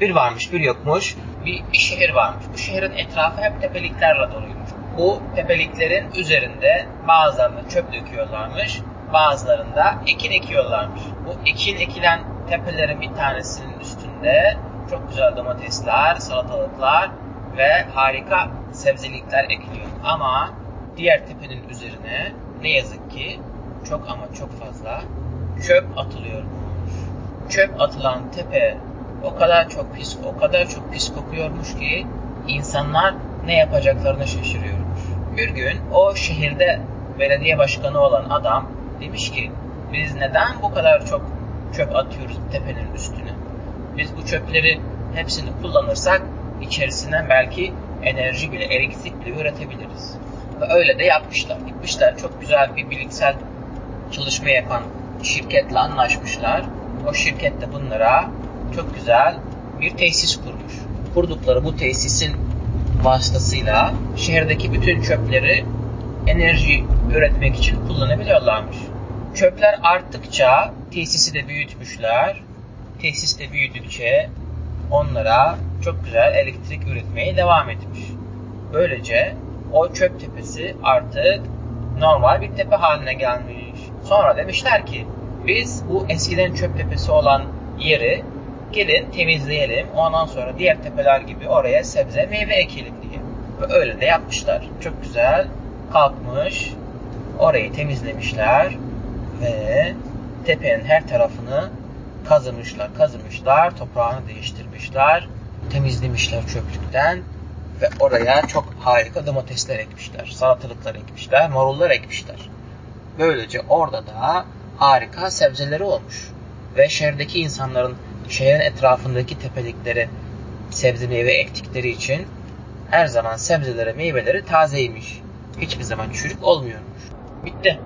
Bir varmış bir yokmuş bir, bir şehir varmış. Bu şehrin etrafı hep tepeliklerle doluymuş. Bu tepeliklerin üzerinde bazılarında çöp döküyorlarmış, bazılarında ekin ekiyorlarmış. Bu ekin ekilen tepelerin bir tanesinin üstünde çok güzel domatesler, salatalıklar ve harika sebzelikler ekiliyor. Ama diğer tepenin üzerine ne yazık ki çok ama çok fazla çöp atılıyormuş. Çöp atılan tepe o kadar çok pis, o kadar çok pis kokuyormuş ki insanlar ne yapacaklarını şaşırıyormuş. Bir gün o şehirde belediye başkanı olan adam demiş ki biz neden bu kadar çok çöp atıyoruz tepenin üstüne? Biz bu çöpleri hepsini kullanırsak içerisinden belki enerji bile, elektrik bile üretebiliriz. Ve öyle de yapmışlar. Gitmişler çok güzel bir bilimsel çalışma yapan şirketle anlaşmışlar. O şirket de bunlara çok güzel bir tesis kurmuş. Kurdukları bu tesisin vasıtasıyla şehirdeki bütün çöpleri enerji üretmek için kullanabiliyorlarmış. Çöpler arttıkça tesisi de büyütmüşler. Tesis de büyüdükçe onlara çok güzel elektrik üretmeye devam etmiş. Böylece o çöp tepesi artık normal bir tepe haline gelmiş. Sonra demişler ki biz bu eskiden çöp tepesi olan yeri gelin temizleyelim. Ondan sonra diğer tepeler gibi oraya sebze meyve ekelim diye. Ve öyle de yapmışlar. Çok güzel kalkmış. Orayı temizlemişler ve tepenin her tarafını kazımışlar, kazımışlar, toprağını değiştirmişler, temizlemişler çöplükten ve oraya çok harika domatesler ekmişler, salatalıklar ekmişler, marullar ekmişler. Böylece orada da harika sebzeleri olmuş. Ve şehirdeki insanların şehrin etrafındaki tepelikleri sebze meyve ektikleri için her zaman sebzeleri meyveleri tazeymiş. Hiçbir zaman çürük olmuyormuş. Bitti.